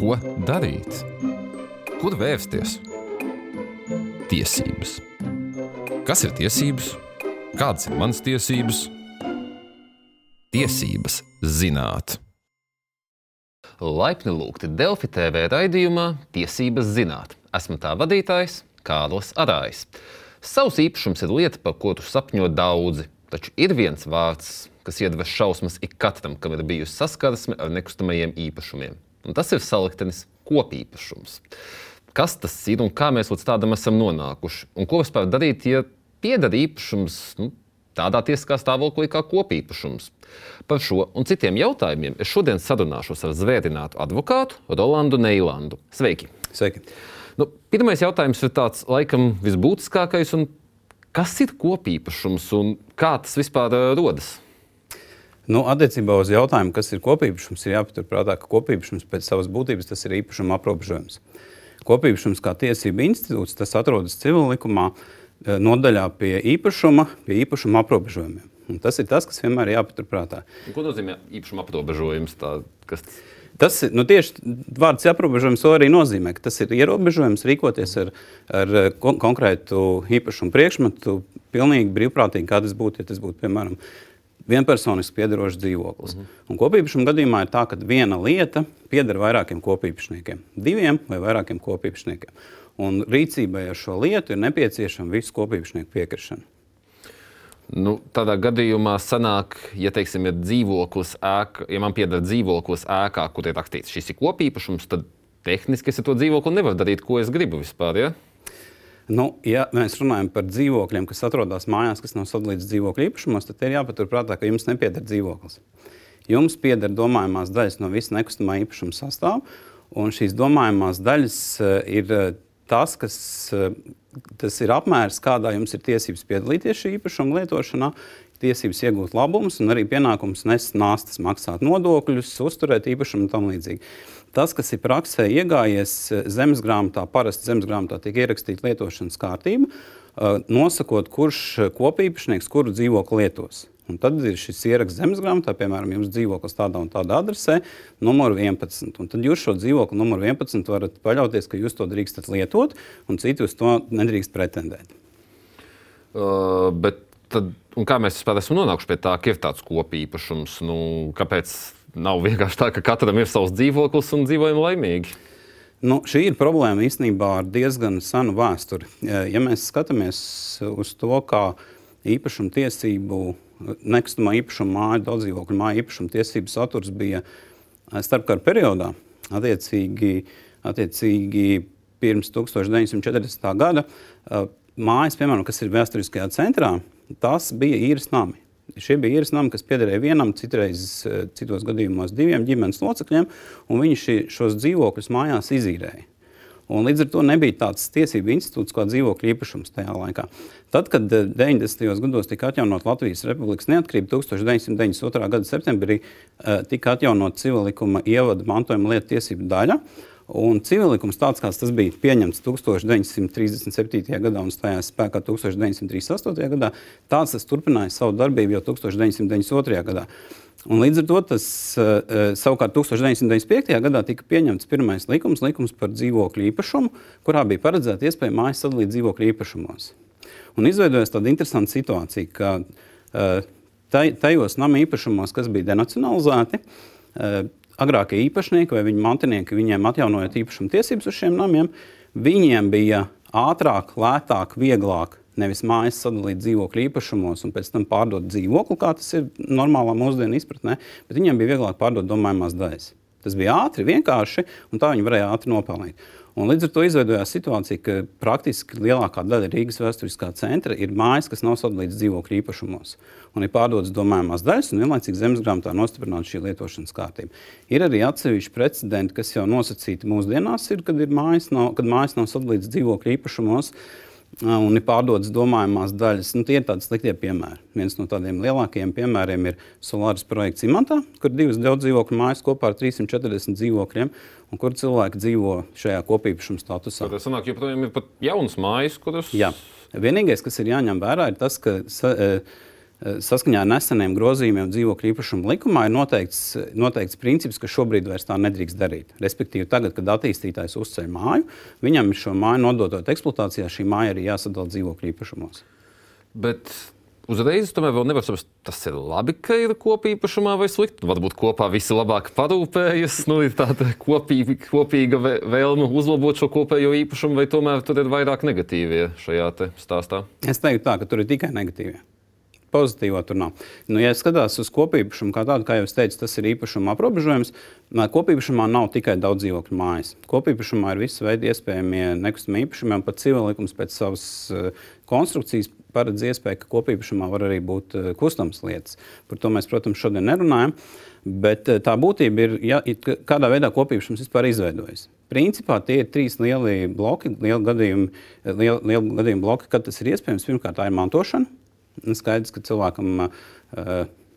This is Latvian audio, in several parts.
Ko darīt? Kur vērsties? Tiesības. Kas ir tiesības? Kādas ir manas tiesības? Tiesības zināt. Laipni lūgti Delfi TV raidījumā Tiesības zināt. Esmu tā vadītājs Kārlis Arājs. Savs īpašums ir lieta, par kuru sapņo daudzi, taču ir viens vārds, kas iedveš šausmas ik katram, kam ir bijusi saskarsme ar nekustamajiem īpašumiem. Un tas ir saliktenis kopīpašums. Kas tas ir un kā mēs līdz tādam esam nonākuši? Un ko vispār darīt, ja pieder īpašums nu, tādā tiesiskā stāvoklī kā kopīpašums? Par šo un citiem jautājumiem es šodien sarunāšos ar zvērinātu advokātu Rolandu Neilandu. Sveiki! Sveiki. Nu, pirmais jautājums ir tāds, laikam, visbūtiskākais. Kas ir kopīpašums un kā tas vispār uh, rodas? Nu, attiecībā uz jautājumu, kas ir kopīpašums, ir jāpaturprātā, ka kopīpašums pēc savas būtības tas ir īpašuma aprobežojums. Kopīpašums kā tiesība institūts tas atrodas civil likumā eh, nodaļā pie īpašuma, pie īpašuma aprobežojumiem. Un tas ir tas, kas vienmēr ir jāpaturprātā. Ko nozīmē īpašuma aprobežojums? Tā, kas... Tas ir nu, tieši vārds ierobežojums, to arī nozīmē, ka tas ir ierobežojums rīkoties ar, ar kon konkrētu īpašumu priekšmetu, pilnīgi brīvprātīgi, kā tas būtu, ja tas būtu, piemēram, vienpersonisks piedarošs dzīvoklis. -huh. Un kopīpašuma gadījumā ir tā, ka viena lieta pieder vairākiem kopīpašniekiem, diviem vai vairākiem kopīpašniekiem. Un rīcībai ar šo lietu ir nepieciešama visu kopīpašnieku piekrišana. Nu, tādā gadījumā sanāk, ja teiksim, ir dzīvoklis, ēka, ja man pieder dzīvoklis ēkā, kur ir rakstīts, šis ir kopīpašums, tad tehniski es ar to dzīvokli nevaru darīt, ko es gribu vispār. Ja? Nu, ja mēs runājam par dzīvokļiem, kas atrodas mājās, kas nav sadalīts dzīvokļu īpašumos, tad ir jāpaturprātā, ka jums nepieder dzīvoklis. Jums pieder domājamās daļas no visa nekustamā īpašuma sastāvā, un šīs domājamās daļas eh, ir eh, tas, kas eh, tas ir apmērs, kādā jums ir tiesības piedalīties šī īpašuma lietošanā, tiesības iegūt labumus un arī pienākums nest nastas, maksāt nodokļus, uzturēt īpašumu un tam līdzīgi. Tas, kas ir praksē iegājies eh, zemes grāmatā, parasti zemes grāmatā tiek ierakstīta lietošanas kārtība, eh, nosakot, kurš kopīpašnieks kuru dzīvokli lietos. Un tad ir šis ieraksts zemes grāmatā, piemēram, jums dzīvoklis tādā un tādā adresē, numur 11. Un tad jūs šo dzīvokli numur 11 varat paļauties, ka jūs to drīkstat lietot, un citi uz to nedrīkst pretendēt. Uh, bet tad, kā mēs vispār esam nonākuši pie tā, ka ir tāds kopīpašums? Nu, kāpēc nav vienkārši tā, ka katram ir savs dzīvoklis un dzīvojam laimīgi. Nu, šī ir problēma īstenībā ar diezgan senu vēsturi. Ja mēs skatāmies uz to, kā īpašuma tiesību, nekustamā īpašuma māju, daudz dzīvokļu māju īpašuma tiesību saturs bija starpkara periodā, attiecīgi, attiecīgi pirms 1940. gada, mājas, piemēram, kas ir vēsturiskajā centrā, tas bija īres nami. Šie bija īres nami, kas piederēja vienam, citreiz, eh, citos gadījumos diviem ģimenes locekļiem, un viņi ši, šos dzīvokļus mājās izīrēja. Un līdz ar to nebija tāds tiesību institūts kā dzīvokļu īpašums tajā laikā. Tad, kad 90. Eh, gados tika atjaunot Latvijas Republikas neatkarība, 1992. gada septembrī uh, tika atjaunot civilikuma ievada mantojuma lietu tiesību daļa. Un civilikums tāds, kāds tas bija pieņemts 1937. gadā un stājās spēkā 1938. gadā, tāds tas turpināja savu darbību jau 1992. gadā. Un līdz ar to tas uh, savukārt 1995. gadā tika pieņemts pirmais likums, likums par dzīvokļu īpašumu, kurā bija paredzēta iespēja mājas sadalīt dzīvokļu īpašumos. Un izveidojās tāda interesanta situācija, ka uh, tajos nama īpašumos, kas bija denacionalizēti, agrākie īpašnieki vai viņu mantinieki, viņiem atjaunojot īpašuma tiesības uz šiem namiem, viņiem bija ātrāk, lētāk, vieglāk nevis mājas sadalīt dzīvokļu īpašumos un pēc tam pārdot dzīvokli, kā tas ir normālā mūsdienu izpratnē, bet viņiem bija vieglāk pārdot domājamās daļas. Tas bija ātri, vienkārši, un tā viņi varēja ātri nopelnīt. Un līdz ar to izveidojās situācija, ka praktiski lielākā daļa Rīgas vēsturiskā centra ir mājas, kas nav sadalītas dzīvokļu īpašumos. Un ir pārdotas domājamās daļas, un vienlaicīgi zemes grāmatā nostiprināta šī lietošanas kārtība. Ir arī atsevišķi precedenti, kas jau nosacīti mūsdienās, ir, kad, ir mājas nav, kad mājas nav sadalītas dzīvokļu īpašumos un ir pārdotas domājamās daļas. Nu, tie ir tādi sliktie piemēri. Viens no tādiem lielākajiem piemēriem ir Solāras projekts Imantā, kur divas daudz dzīvokļu mājas kopā ar 340 dzīvokļiem, un kur cilvēki dzīvo šajā kopīpašuma statusā. Tas sanāk, joprojām ir pat jaunas mājas, kuras. Jā. Vienīgais, kas ir jāņem vērā, ir tas, ka. Uh, Saskaņā ar neseniem grozījumiem dzīvokļu īpašuma likumā ir noteikts, noteikts princips, ka šobrīd vairs tā nedrīkst darīt. Respektīvi, tagad, kad attīstītājs uzceļ māju, viņam šo māju nododot eksploatācijā, šī māja arī jāsadala dzīvokļu īpašumos. Bet uzreiz tomēr vēl nevar saprast, tas ir labi, ka ir kopīpašumā vai slikti. Varbūt kopā visi labāk parūpējas, nu, ir tāda kopīga, kopīga vēlme uzlabot šo kopējo īpašumu, vai tomēr tur ir vairāk negatīvie šajā stāstā? Es teiktu tā, ka tur ir tikai negatīvie pozitīvo tur nav. Nu, ja skatās uz kopīpašumu kā tādu, kā jau es teicu, tas ir īpašuma aprobežojums. Kopīpašumā nav tikai daudz dzīvokļu mājas. Kopīpašumā ir visi veidi iespējamie nekustamie īpašumi, un pat civillikums pēc savas uh, konstrukcijas paredz iespēju, ka kopīpašumā var arī būt uh, kustamas lietas. Par to mēs, protams, šodien nerunājam. Bet uh, tā būtība ir, ja, kādā veidā kopīpašums vispār izveidojas. Principā tie ir trīs lieli bloki, lieli gadījumi, lieli, lieli gadījumi bloki, kad tas ir iespējams. Pirmkārt, tā ir mantošana skaidrs, ka cilvēkam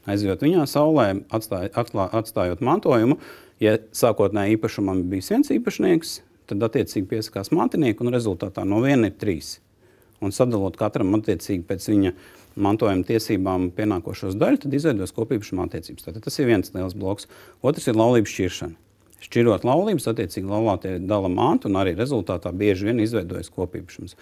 aizjot viņā saulē, atstāj, atklā, atstājot mantojumu, ja sākotnēji īpašumam bija viens īpašnieks, tad attiecīgi piesakās mantinieki, un rezultātā no viena ir trīs. Un sadalot katram attiecīgi pēc viņa mantojuma tiesībām pienākošos daļu, tad izveidos kopīpašuma attiecības. Tātad tas ir viens liels bloks. Otrs ir laulības šķiršana. Šķirot laulības, attiecīgi laulātie dala mantu, un arī rezultātā bieži vien izveidojas kopīpašums.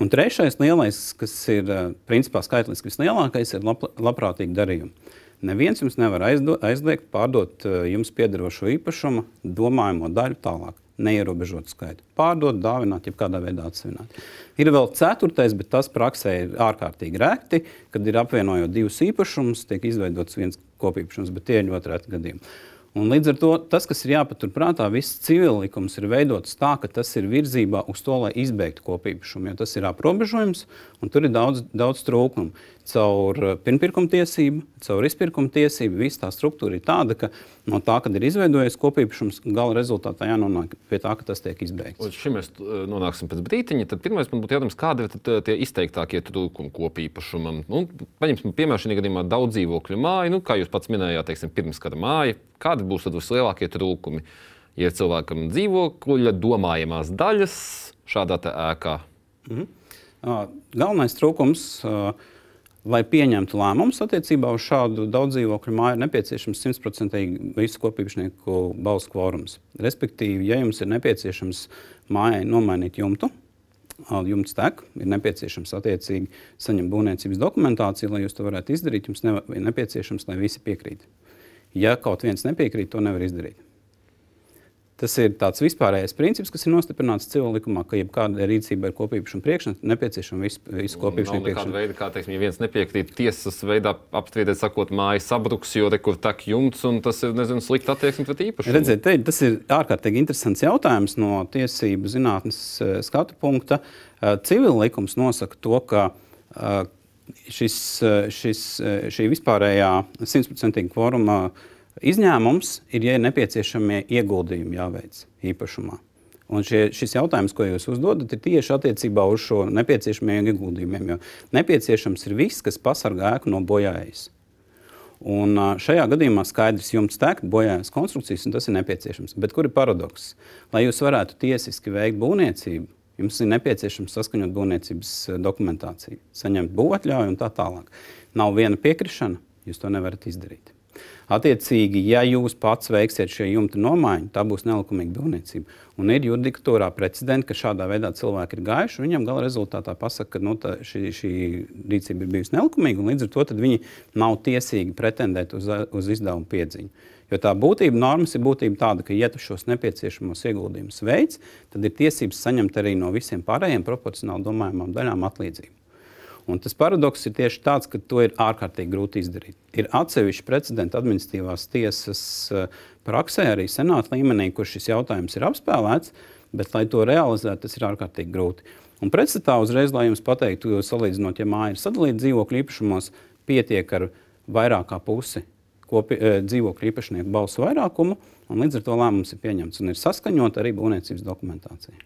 Un trešais lielais, kas ir eh, principā skaitliski vislielākais, ir lab, labprātīgi darījumi. Neviens jums nevar aizdo, aizliegt pārdot eh, jums piederošo īpašumu, domājamo daļu tālāk. Neierobežotu skaitu. Pārdot, dāvināt, jeb kādā veidā atsevināt. Ir vēl ceturtais, bet tas praksē ir ārkārtīgi rēkti, kad ir apvienojot divus īpašumus, tiek izveidots viens kopīpašums, bet tie ir ļoti reti gadījumi. Un līdz ar to tas, kas ir jāpaturprātā, viss civillikums ir veidots tā, ka tas ir virzībā uz to, lai izbeigtu kopīpašumu. Jo tas ir aprobežojums, un tur ir daudz, daudz trūkumu caur eh, pirmpirkuma tiesību, caur izpirkuma tiesību. Visa tā struktūra ir tāda, ka no tā, kad ir izveidojies kopīpašums, gala rezultātā jānonāk pie tā, ka tas tiek izbeigts. Līdz šim mēs eh, nonāksim pēc brīdiņa. Tad pirmais man būtu jautājums, kādi ir eh, tie izteiktākie trūkumi kopīpašumam? Nu, paņemsim piemēru šī gadījumā daudz dzīvokļu māju, nu, kā jūs pats minējāt, teiksim, pirmskara māja. Kādi būs tad vislielākie trūkumi? Ja cilvēkam dzīvokļa domājamās daļas šādā ēkā. Mm -hmm. galvenais trūkums uh, Lai pieņemtu lēmumus attiecībā uz šādu daudz dzīvokļu māju, ir nepieciešams simtprocentīgi visu kopīpašnieku balsu kvorums. Respektīvi, ja jums ir nepieciešams mājai nomainīt jumtu, jumts tek, ir nepieciešams attiecīgi saņemt būvniecības dokumentāciju, lai jūs to varētu izdarīt. Jums ir nepieciešams, lai visi piekrīt. Ja kaut viens nepiekrīt, to nevar izdarīt. Tas ir tāds vispārējais princips, kas ir nostiprināts civil likumā, ka jebkāda rīcība ir kopīpašuma priekšnesuma, nepieciešama visu, kopīpašuma priekšnesuma. Kāda veida, kā teiksim, ja viens nepiekrīt tiesas veidā apstrīdēt, sakot, māja sabruks, jo te kur tak jumts, un tas ir, nezinu, slikta attieksme pret īpašumu. Redziet, te, tas ir ārkārtīgi interesants jautājums no tiesību zinātnes uh, skatu punkta. Uh, civil likums nosaka to, ka uh, šis, šis, šī vispārējā simtprocentīga kvoruma uh, Izņēmums ir, ja ir nepieciešamie ieguldījumi jāveic īpašumā. Un šie, šis jautājums, ko jūs uzdodat, ir tieši attiecībā uz šo nepieciešamiem ieguldījumiem. Jo nepieciešams ir viss, kas pasargā ēku no bojājas. Un šajā gadījumā skaidrs jums tek bojājas konstrukcijas, un tas ir nepieciešams. Bet kur ir paradoks? Lai jūs varētu tiesiski veikt būvniecību, jums ir nepieciešams saskaņot būvniecības dokumentāciju, saņemt būvatļauju un tā tālāk. Nav viena piekrišana, jūs to nevarat izdarīt. Attiecīgi, ja jūs pats veiksiet šo jumta nomaiņu, tā būs nelikumīga būvniecība. Un ir juridikatūrā precedenti, ka šādā veidā cilvēki ir gājuši. Viņam gala rezultātā pasaka, ka nu, tā, šī, šī rīcība ir bijusi nelikumīga, un līdz ar to viņi nav tiesīgi pretendēt uz, uz izdevumu piedziņu. Jo tā būtība, normas ir būtība tāda, ka, ja tu šos nepieciešamos ieguldījumus veids, tad ir tiesības saņemt arī no visiem pārējiem proporcionāli domājumām daļām atlīdzību. Un tas paradoks ir tieši tāds, ka to ir ārkārtīgi grūti izdarīt. Ir atsevišķi precedenti administratīvās tiesas eh, praksē, arī senāta līmenī, kur šis jautājums ir apspēlēts, bet, lai to realizētu, tas ir ārkārtīgi grūti. Un pretstatā uzreiz, lai jums pateiktu, salīdzinot, ja māja ir sadalīta dzīvokļu īpašumos, pietiek ar vairāk kā pusi kopi, eh, dzīvokļu īpašnieku balsu vairākumu, un līdz ar to lēmums ir pieņemts un ir saskaņot arī būvniecības dokumentācija.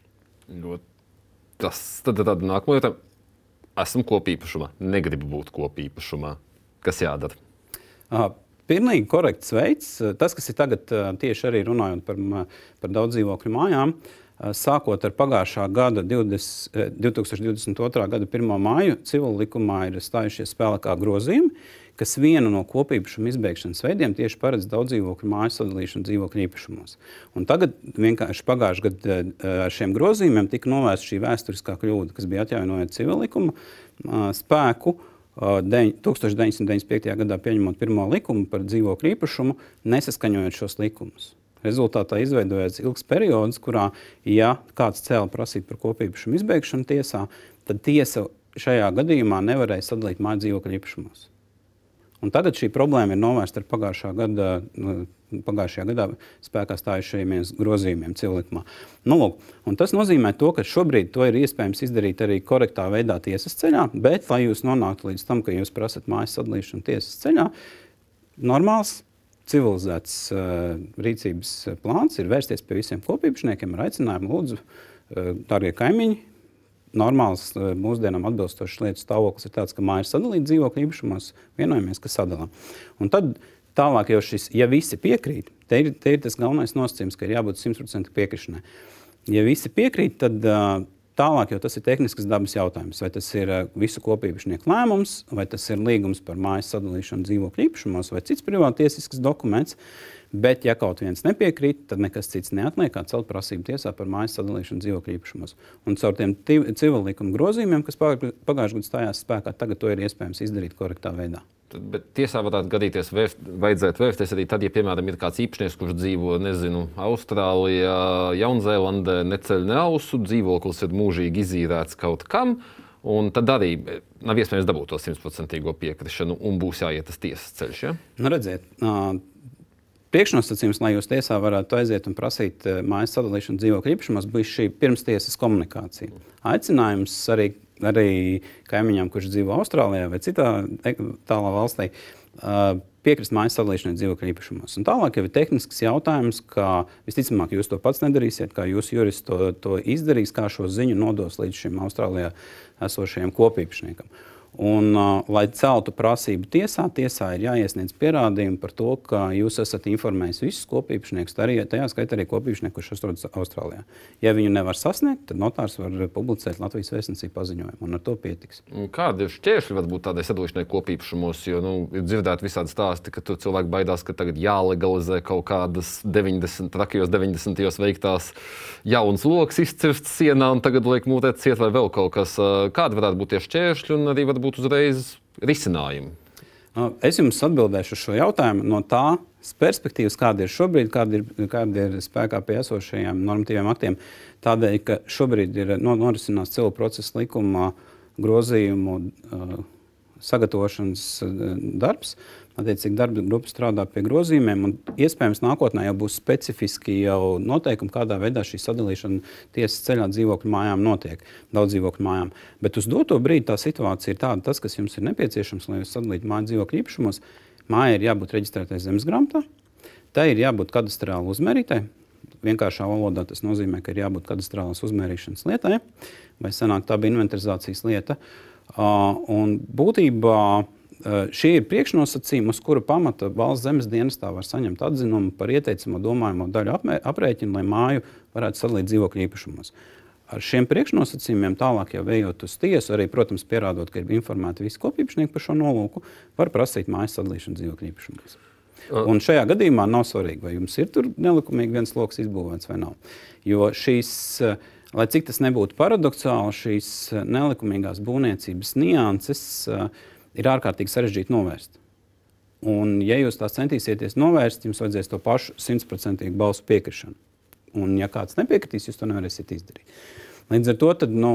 Tas tad, tad nākamā lieta esmu kopīpašumā, negribu būt kopīpašumā. Kas jādara? Aha. Pilnīgi korekts veids. Tas, kas ir tagad tieši arī runājot par, par daudz dzīvokļu mājām, sākot ar pagājušā gada 20, 2022. gada 1. māju, civil likumā ir stājušies spēlē grozījumi, kas vienu no kopīpašuma izbeigšanas veidiem tieši paredz daudz dzīvokļu māju sadalīšanu dzīvokļu īpašumos. Un tagad vienkārši pagājušajā gadā ar šiem grozījumiem tika novērsta šī vēsturiskā kļūda, kas bija atjaunojot civil likuma spēku. 1995. gadā pieņemot pirmo likumu par dzīvokļu īpašumu, nesaskaņojot šos likumus. Rezultātā izveidojās ilgs periods, kurā, ja kāds cēla prasību par kopīpašumu izbeigšanu tiesā, tad tiesa šajā gadījumā nevarēja sadalīt māju dzīvokļu īpašumos. Un tagad šī problēma ir novērsta ar pagājušā gada, nu, pagājušajā gadā spēkā stājušajiem grozījumiem cilvēkumā. Nu, lūk, tas nozīmē, to, ka šobrīd to ir iespējams izdarīt arī korektā veidā tiesas ceļā, bet, lai jūs nonāktu līdz tam, ka jūs prasat mājas sadalīšanu tiesas ceļā, normāls civilizēts uh, rīcības plāns ir vērsties pie visiem kopīpašniekiem ar aicinājumu, lūdzu, uh, darbie kaimiņi. Normāls uh, mūsdienām atbilstošs lietu stāvoklis ir tāds, ka māja ir sadalīta dzīvokļu īpašumos, vienojamies, ka sadalām. Un tad tālāk jau šis, ja visi piekrīt, te ir, te ir tas galvenais nosacījums, ka ir jābūt 100% piekrišanai. Ja visi piekrīt, tad uh, Tālāk jau tas ir tehnisks dabas jautājums. Vai tas ir eh, visu kopīpašnieku lēmums, vai tas ir līgums par mājas sadalīšanu dzīvokļu īpašumos, vai cits privātiesisks dokuments. Bet, ja kaut viens nepiekrīt, tad nekas cits neatliek, kā celt prasību tiesā par mājas sadalīšanu dzīvokļu īpašumos. Un caur tiem civil likuma grozījumiem, kas pagājušajā gadā stājās spēkā, tagad to ir iespējams izdarīt korektā veidā. Bet tiesā varētu gadīties, vērst, vajadzētu vērsties arī tad, ja, piemēram, ir kāds īpašnieks, kurš dzīvo, nezinu, Austrālijā, Jaunzēlandē, neceļ ne ausu, dzīvoklis ir mūžīgi izīrēts kaut kam. Un tad arī nav iespējams dabūt to simtprocentīgo piekrišanu, un būs jāiet tas tiesas ceļš. Ja? Nu, redziet, priekšnosacījums, lai jūs tiesā varētu aiziet un prasīt mājas sadalīšanu dzīvokļu īpašumos, bija šī pirmstiesas komunikācija. Aicinājums arī arī kaimiņam, kurš dzīvo Austrālijā vai citā e, tālā valstī, piekrist mājas sadalīšanai dzīvokļu īpašumos. Un tālāk jau ir tehnisks jautājums, kā visticamāk jūs to pats nedarīsiet, kā jūsu jurists to, to izdarīs, kā šo ziņu nodos līdz šim Austrālijā esošajam kopīpašniekam. Un, uh, lai celtu prasību tiesā, tiesā ir jāiesniedz pierādījumi par to, ka jūs esat informējis visus kopīpašniekus, arī tajā skaitā arī kopīpašnieku, kurš atrodas Austrālijā. Ja viņu nevar sasniegt, tad notārs var publicēt Latvijas vēstnesī paziņojumu, un ar to pietiks. Kādi ir šķēršļi var būt tādai sadalīšanai kopīpašumos? Jo nu, ir dzirdēti visādi stāsti, ka cilvēki baidās, ka tagad jālegalizē kaut kādas 90, trakajos 90. veiktās jaunas lokas izcirst sienā, un tagad liek mūtēt ciet vai vēl kaut kas. Kādi varētu būt tie šķēršļi varbūt uzreiz risinājumi? Es jums atbildēšu uz šo jautājumu no tā perspektīvas, kāda ir šobrīd, kāda ir, kāda ir spēkā pie esošajiem normatīviem aktiem. Tādēļ, ka šobrīd ir norisinās cilvēku procesa likuma grozījumu uh, sagatavošanas uh, darbs. Uh, Attiecīgi, darba grupa strādā pie grozījumiem, un iespējams nākotnē jau būs specifiski jau noteikumi, kādā veidā šī sadalīšana tiesas ceļā dzīvokļu mājām notiek, daudz dzīvokļu mājām. Bet uz doto brīdi tā situācija ir tāda, tas, kas jums ir nepieciešams, lai jūs sadalītu māju dzīvokļu īpašumos, mājai ir jābūt reģistrētai zemes grāmatā, tai ir jābūt kadastrāli uzmērītai. Vienkāršā valodā tas nozīmē, ka ir jābūt kadastrālās uzmērīšanas lietai, vai senāk tā bija inventarizācijas lieta. Uh, un būtībā Eh, šie ir priekšnosacījumi, uz kura pamata valsts zemes dienestā var saņemt atzinumu par ieteicamo domājamo daļu aprēķinu, lai māju varētu sadalīt dzīvokļu īpašumos. Ar šiem priekšnosacījumiem tālāk jau ejot uz tiesu, arī, protams, pierādot, ka ir informēti visi kopīpašnieki par šo nolūku, var prasīt mājas sadalīšanu dzīvokļu īpašumos. Un šajā gadījumā nav svarīgi, vai jums ir nelikumīgi viens lokus izbūvēts vai nav. Jo šīs, lai cik tas nebūtu paradoxāli, šīs nelikumīgās būvniecības nianses uh, ir ārkārtīgi sarežģīti novērst. Un, ja jūs tās centīsieties novērst, jums vajadzēs to pašu simtprocentīgu balsu piekrišanu. Un, ja kāds nepiekritīs, jūs to nevarēsiet izdarīt. Līdz ar to tad, nu,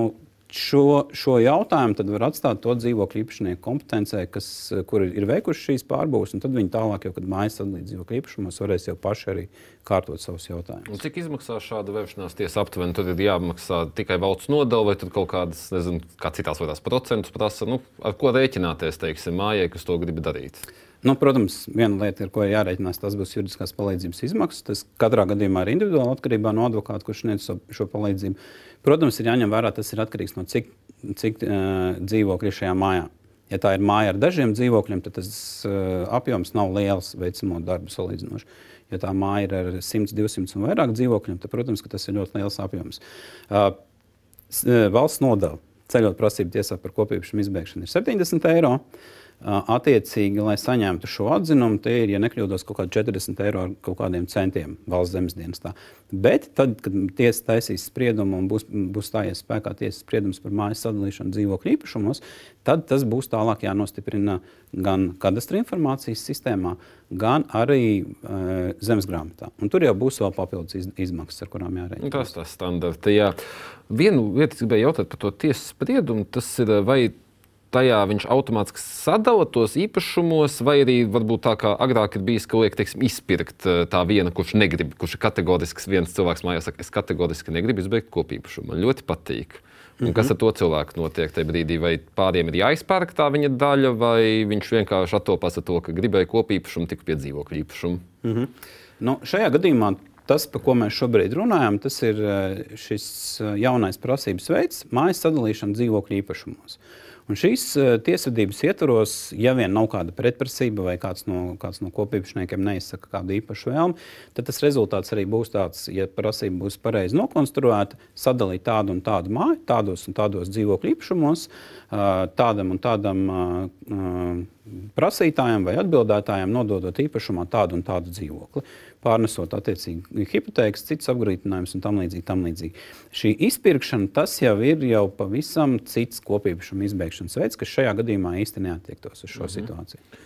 šo, šo jautājumu var atstāt to dzīvokļu īpašnieku kompetencē, kas, kur ir veikuši šīs pārbūves, un tad viņi tālāk, jau, kad mājas sadalīt dzīvokļu īpašumos, varēs jau paši arī kārtot savus jautājumus. Un cik izmaksā šāda vēršanās tiesa aptuveni? Tad ir jāmaksā tikai valsts nodeva, vai kaut kādas, nezinu, kā citās lietās procentus prasa, nu, ar ko rēķināties, teiksim, mājai, kas to grib darīt. Nu, protams, viena lieta, ar ko jārēķinās, tas būs juridiskās palīdzības izmaksas. Tas katrā gadījumā ir individuāli atkarībā no advokāta, kurš sniedz šo palīdzību. Protams, ir jāņem vērā, tas ir atkarīgs no cik, cik uh, dzīvokļu ir šajā mājā. Ja tā ir māja ar dažiem dzīvokļiem, tad tas uh, apjoms nav liels veicamo darbu salīdzinoši. Ja tā māja ir ar 100, 200 un vairāk dzīvokļiem, tad, protams, tas ir ļoti liels apjoms. Uh, valsts nodeva ceļot prasību tiesā par kopīgu izbēgšanu ir 70 eiro. Attiecīgi, lai saņemtu šo atzinumu, tie ir, ja nekļūdos, kaut kādi 40 eiro ar kaut kādiem centiem valsts zemes dienestā. Bet tad, kad tiesa taisīs spriedumu un būs, būs stājies spēkā tiesas spriedums par mājas sadalīšanu dzīvokļu īpašumos, tad tas būs tālāk jānostiprina gan kadastra informācijas sistēmā, gan arī e, zemes grāmatā. Un tur jau būs vēl papildus iz, izmaksas, ar kurām jārēķina. Tas tas standarts. Vienu lietu gribēju jautāt par to tiesas spriedumu. Tas ir vai tajā viņš automātiski sadala tos īpašumos, vai arī varbūt tā kā agrāk ir bijis, ka liek teiksim, izpirkt eh, tā viena, kurš negrib, kurš ir kategorisks. viens cilvēks mājās saka, es kategoriski negribu izbeigt kopīpašumu. Man ļoti patīk. Un kas ar to cilvēku notiek tajā brīdī? Vai pāriem ir jāizpērk tā viņa daļa, vai viņš vienkārši attopās ar to, ka gribēja kopīpašumu, tik pie dzīvokļu īpašumu? Mm -hmm. nu, šajā gadījumā tas, par ko mēs šobrīd runājam, tas ir eh, šis eh, jaunais prasības veids, mājas sadalīšana dzīvokļu īpašumos. Un šīs uh, tiesvedības ietvaros, ja vien nav kāda pretprasība vai kāds no, kāds no kopīpašniekiem neizsaka kādu īpašu vēlmi, tad tas rezultāts arī būs tāds, ja prasība būs pareizi nokonstruēta, sadalīt tādu un tādu māju, tādos un tādos dzīvokļu īpašumos, tādam un tādam prasītājam vai atbildētājam nododot īpašumā tādu un tādu dzīvokli pārnesot attiecīgi hipotēkas, citas apgrūtinājumus un tam līdzīgi, tam līdzīgi. Šī izpirkšana tas jau ir jau pavisam cits kopīpašuma izbeigšanas veids, kas šajā gadījumā īsti neatiektos uz šo mm -hmm. situāciju.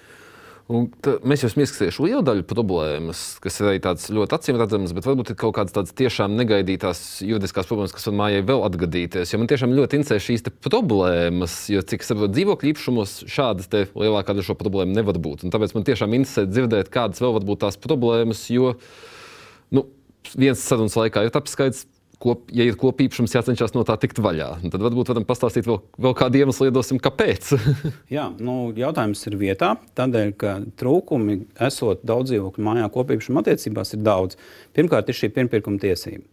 Un mēs jau smiekstīšu lielu daļu problēmas, kas ir arī tādas ļoti acīm redzamas, bet varbūt ir kaut kādas tādas tiešām negaidītās juridiskās problēmas, kas man mājai vēl atgadīties. Jo man tiešām ļoti interesē šīs problēmas, jo cik saprotu, dzīvokļu īpašumos šādas lielākā daļa šo problēmu nevar būt. Un tāpēc man tiešām interesē dzirdēt, kādas vēl var būt tās problēmas, jo nu, viens sarunas laikā ir apskaidrs kop, ja ir kopīpašums, jācenšas no tā tikt vaļā. Tad varbūt varam pastāstīt vēl, vēl kādu iemeslu, iedosim, kāpēc. Jā, nu, jautājums ir vietā. Tādēļ, ka trūkumi, esot daudz dzīvokļu mājā, kopīpašuma attiecībās ir daudz. Pirmkārt, ir šī pirmpirkuma tiesība.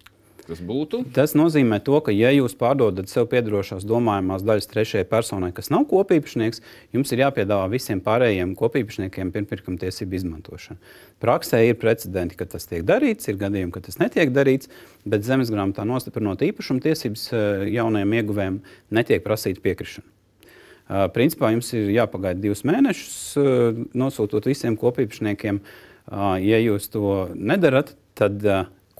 Tas būtu? Tas nozīmē, to, ka, ja jūs pārdodat sev piedarošās domājamās daļas trešajai personai, kas nav kopīpašnieks, jums ir jāpiedāvā visiem pārējiem kopīpašniekiem pirmpirkuma tiesību izmantošana. Praksē ir precedenti, ka tas tiek darīts, ir gadījumi, ka tas netiek darīts, bet zemes grāmatā nostiprinot īpašuma tiesības eh, jaunajiem ieguvējiem netiek prasīta piekrišana. Uh, principā jums ir jāpagaida divus mēnešus, uh, nosūtot visiem kopīpašniekiem. Ja jūs to nedarat, tad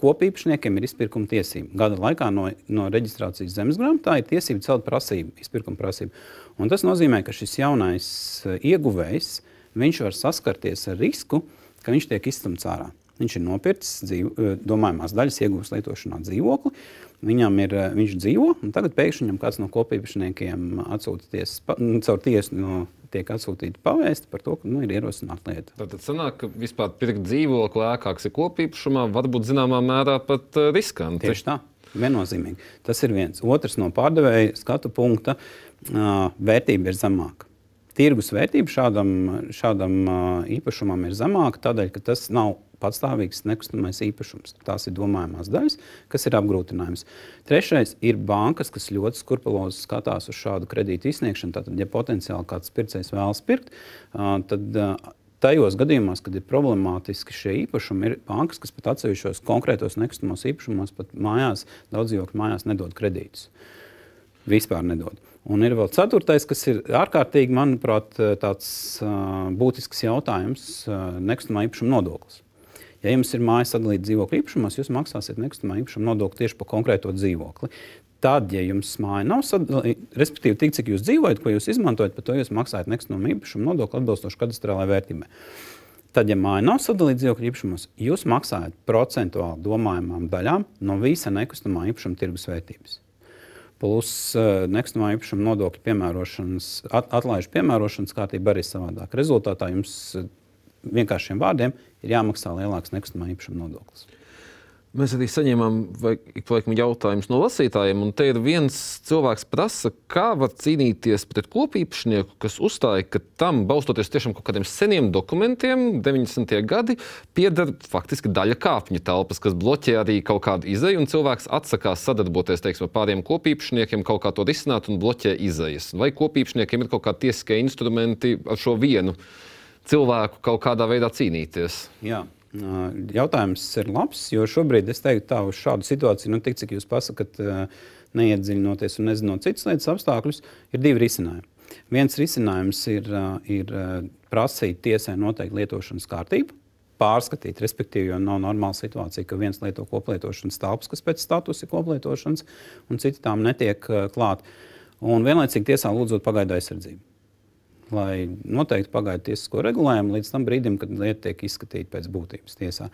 kopīpašniekiem ir izpirkuma tiesība. Gada laikā no, no reģistrācijas zemes grāmatā ir tiesība celt prasību, izpirkuma prasību. Un tas nozīmē, ka šis jaunais eh, ieguvējs var saskarties ar risku, ka viņš tiek izstumts ārā. Viņš ir nopircis dzīvo, eh, domājamās daļas iegūst lietošanā dzīvokli. Viņam ir, eh, viņš dzīvo, un tagad pēkšņi viņam kāds no kopīpašniekiem atsūta tiesas, caur tiesu no tiek atsūtīta pavēsti par to, ka nu, ir ierosināta lieta. Tad, tad sanāk, ka vispār pirkt dzīvokli ēkāks ir kopīpašumā, varbūt zināmā mērā pat uh, riskanti. Tieši tā. Viennozīmīgi. Tas ir viens. Otrs no pārdevēja skatu punkta vērtība ir zemāka. Tirgus vērtība šādam, šādam īpašumam ir zemāka tādēļ, ka tas nav patstāvīgs nekustamais īpašums. Tās ir domājamās daļas, kas ir apgrūtinājums. Trešais ir bankas, kas ļoti skrupulozi skatās uz šādu kredītu izsniegšanu. Tātad, ja potenciāli kāds pircējs vēlas pirkt, tad tajos gadījumos, kad ir problemātiski šie īpašumi, ir bankas, kas pat atsevišķos konkrētos nekustamos īpašumos, pat mājās, daudz dzīvokļu mājās nedod kredītus. Vispār nedod. Un ir vēl ceturtais, kas ir ārkārtīgi, manuprāt, tāds uh, būtisks jautājums uh, - nekustamā īpašuma nodoklis. Ja jums ir mājas sadalīta dzīvokļu īpašumos, jūs maksāsiet nekustamā īpašuma nodokli tieši par konkrēto dzīvokli. Tad, ja jums māja nav sadalīta, respektīvi, tik cik jūs dzīvojat, ko jūs izmantojat, par to jūs maksājat nekustamā īpašuma nodokli atbilstoši kadastrālajai vērtībai. Tad, ja māja nav sadalīta dzīvokļu īpašumos, jūs maksājat procentuāli domājamām daļām no visa nekustamā īpašuma tirgus vērtības. Plus uh, nekustamā īpašuma nodokļa piemērošanas, at, atlaižu piemērošanas kārtība arī savādāk. Rezultātā jums vienkāršiem vārdiem ir jāmaksā lielāks nekustamā īpašuma nodoklis. Mēs arī saņēmām jautājumus no lasītājiem, un te ir viens cilvēks, kas prasa, kā var cīnīties pret kopīpašnieku, kas uzstāja, ka tam, balstoties tiešām kaut kādiem seniem dokumentiem, 90. gadi, pieder faktiski daļa kāpņu telpas, kas bloķē arī kaut kādu izēju, un cilvēks atsakās sadarboties teiksim, ar pāriem kopīpašniekiem, kaut kā to risināt un bloķē izējas. Vai kopīpašniekiem ir kaut kādi tiesiskie instrumenti ar šo vienu? Cilvēku kaut kādā veidā cīnīties. Jā. Jautājums ir labs, jo šobrīd es teiktu, tā uz šādu situāciju, nu, tik cik jūs pasakāt, neiedziļinoties un nezinot citas lietas apstākļus, ir divi risinājumi. Viens risinājums ir, ir prasīt tiesai noteikti lietošanas kārtību, pārskatīt, respektīvi, jo nav normāla situācija, ka viens lieto koplietošanas telpas, kas pēc statusa ir koplietošanas, un citi tām netiek klāt. Un vienlaicīgi tiesā lūdzot pagaidu aizsardzību lai noteikti pagaidu tiesisko regulējumu līdz tam brīdim, kad lieta tiek izskatīta pēc būtības tiesā.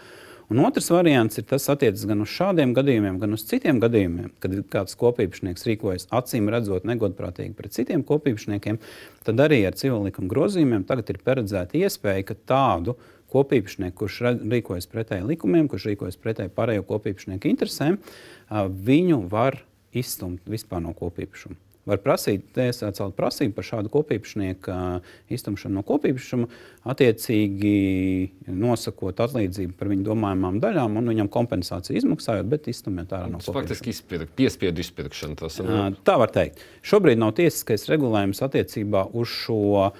Un otrs variants ir tas, attiecas gan uz šādiem gadījumiem, gan uz citiem gadījumiem, kad kāds kopīpašnieks rīkojas acīm redzot negodprātīgi pret citiem kopīpašniekiem, tad arī ar civil likuma grozījumiem tagad ir paredzēta iespēja, ka tādu kopīpašnieku, kurš rīkojas pretēji likumiem, kurš rīkojas pretēji pārējo kopīpašnieku interesēm, viņu var izstumt vispār no kopīpašuma var prasīt, tiesā celt prasību par šādu kopīpašnieku iztumšanu no kopīpašuma, attiecīgi nosakot atlīdzību par viņu domājamām daļām un viņam kompensāciju izmaksājot, bet izstumiet ārā no kopīpašuma. Faktiski izpirk, piespiedu izpirkšana. Tas, Tā var teikt. Šobrīd nav tiesiskais regulējums attiecībā uz šo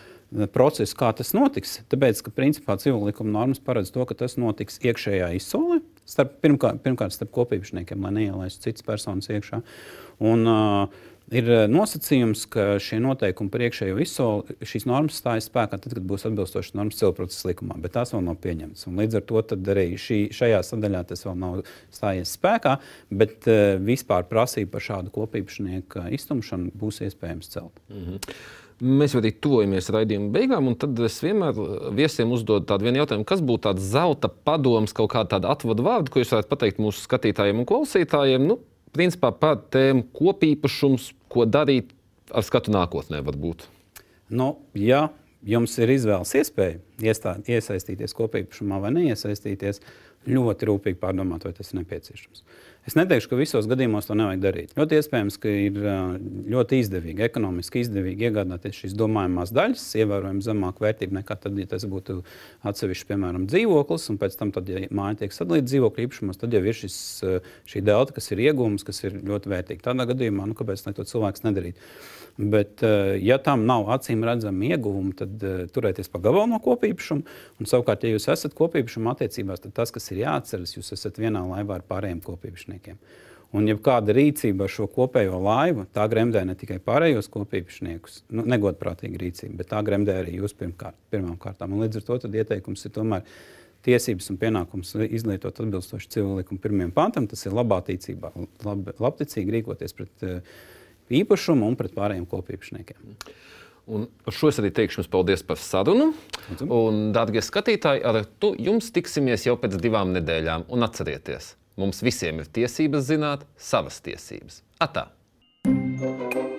procesu, kā tas notiks. Tāpēc, ka principā civil likuma normas paredz to, ka tas notiks iekšējā izsolē, starp, pirmkārt, pirmkārt starp kopīpašniekiem, lai neielaistu citas personas iekšā. Un, uh, Ir eh, nosacījums, ka šie noteikumi par iekšējo izsoli, šīs normas stājas spēkā tad, kad būs atbilstošas normas cilvēku procesa likumā, bet tās vēl nav pieņemtas. Un līdz ar to arī šī, šajā sadaļā tas vēl nav stājies spēkā, bet uh, vispār prasība par šādu kopīpašnieku iztumšanu būs iespējams celt. Mm -hmm. Mēs arī tuvojamies raidījuma beigām, un tad es vienmēr viesiem uzdodu tādu jautājumu, kas būtu tāds zelta padoms, kaut kāda atvadu vārdu, ko jūs varētu pateikt mūsu skatītājiem un klausītājiem. Nu, principā par tēmu kopīpašums, ko darīt ar skatu nākotnē, varbūt. Nu, ja jums ir izvēles iespēja iestāt, iesaistīties kopīpašumā vai neiesaistīties, ļoti rūpīgi pārdomāt, vai tas ir nepieciešams. Es neteikšu, ka visos gadījumos to nevajag darīt. Ļoti iespējams, ka ir ļoti izdevīgi, ekonomiski izdevīgi iegādāties šīs domājamās daļas, ievērojami zemāku vērtību nekā tad, ja tas būtu atsevišķs, piemēram, dzīvoklis, un pēc tam, tad, ja māja tiek sadalīta dzīvokļu īpašumos, tad jau ir šis, šī delta, kas ir iegūms, kas ir ļoti vērtīga. Tādā gadījumā, nu, kāpēc to cilvēks nedarīt? Bet, ja tam nav acīm redzama ieguvuma, tad uh, turēties pa gabalu no kopīpašuma. Un, savukārt, ja jūs esat kopīpašuma attiecībās, tad tas, kas ir jāatceras, jūs esat vienā laivā ar pārējiem kopīpašniekiem. Un, ja kāda rīcība ar šo kopējo laivu, tā gremdē ne tikai pārējos kopīpašniekus, nu, negodprātīga rīcība, bet tā gremdē arī jūs pirmkārt, pirmām kārtām. Un līdz ar to ieteikums ir tomēr tiesības un pienākums izlietot atbilstoši civil likuma pirmajam pantam. Tas ir labā ticībā, lab, labticīgi rīkoties pret uh, īpašumu un pret pārējiem kopīpašniekiem. Un ar šo es arī teikšu jums paldies par sarunu. Un, dārgie skatītāji, ar to jums tiksimies jau pēc divām nedēļām. Un atcerieties, mums visiem ir tiesības zināt savas tiesības. Atā! thank you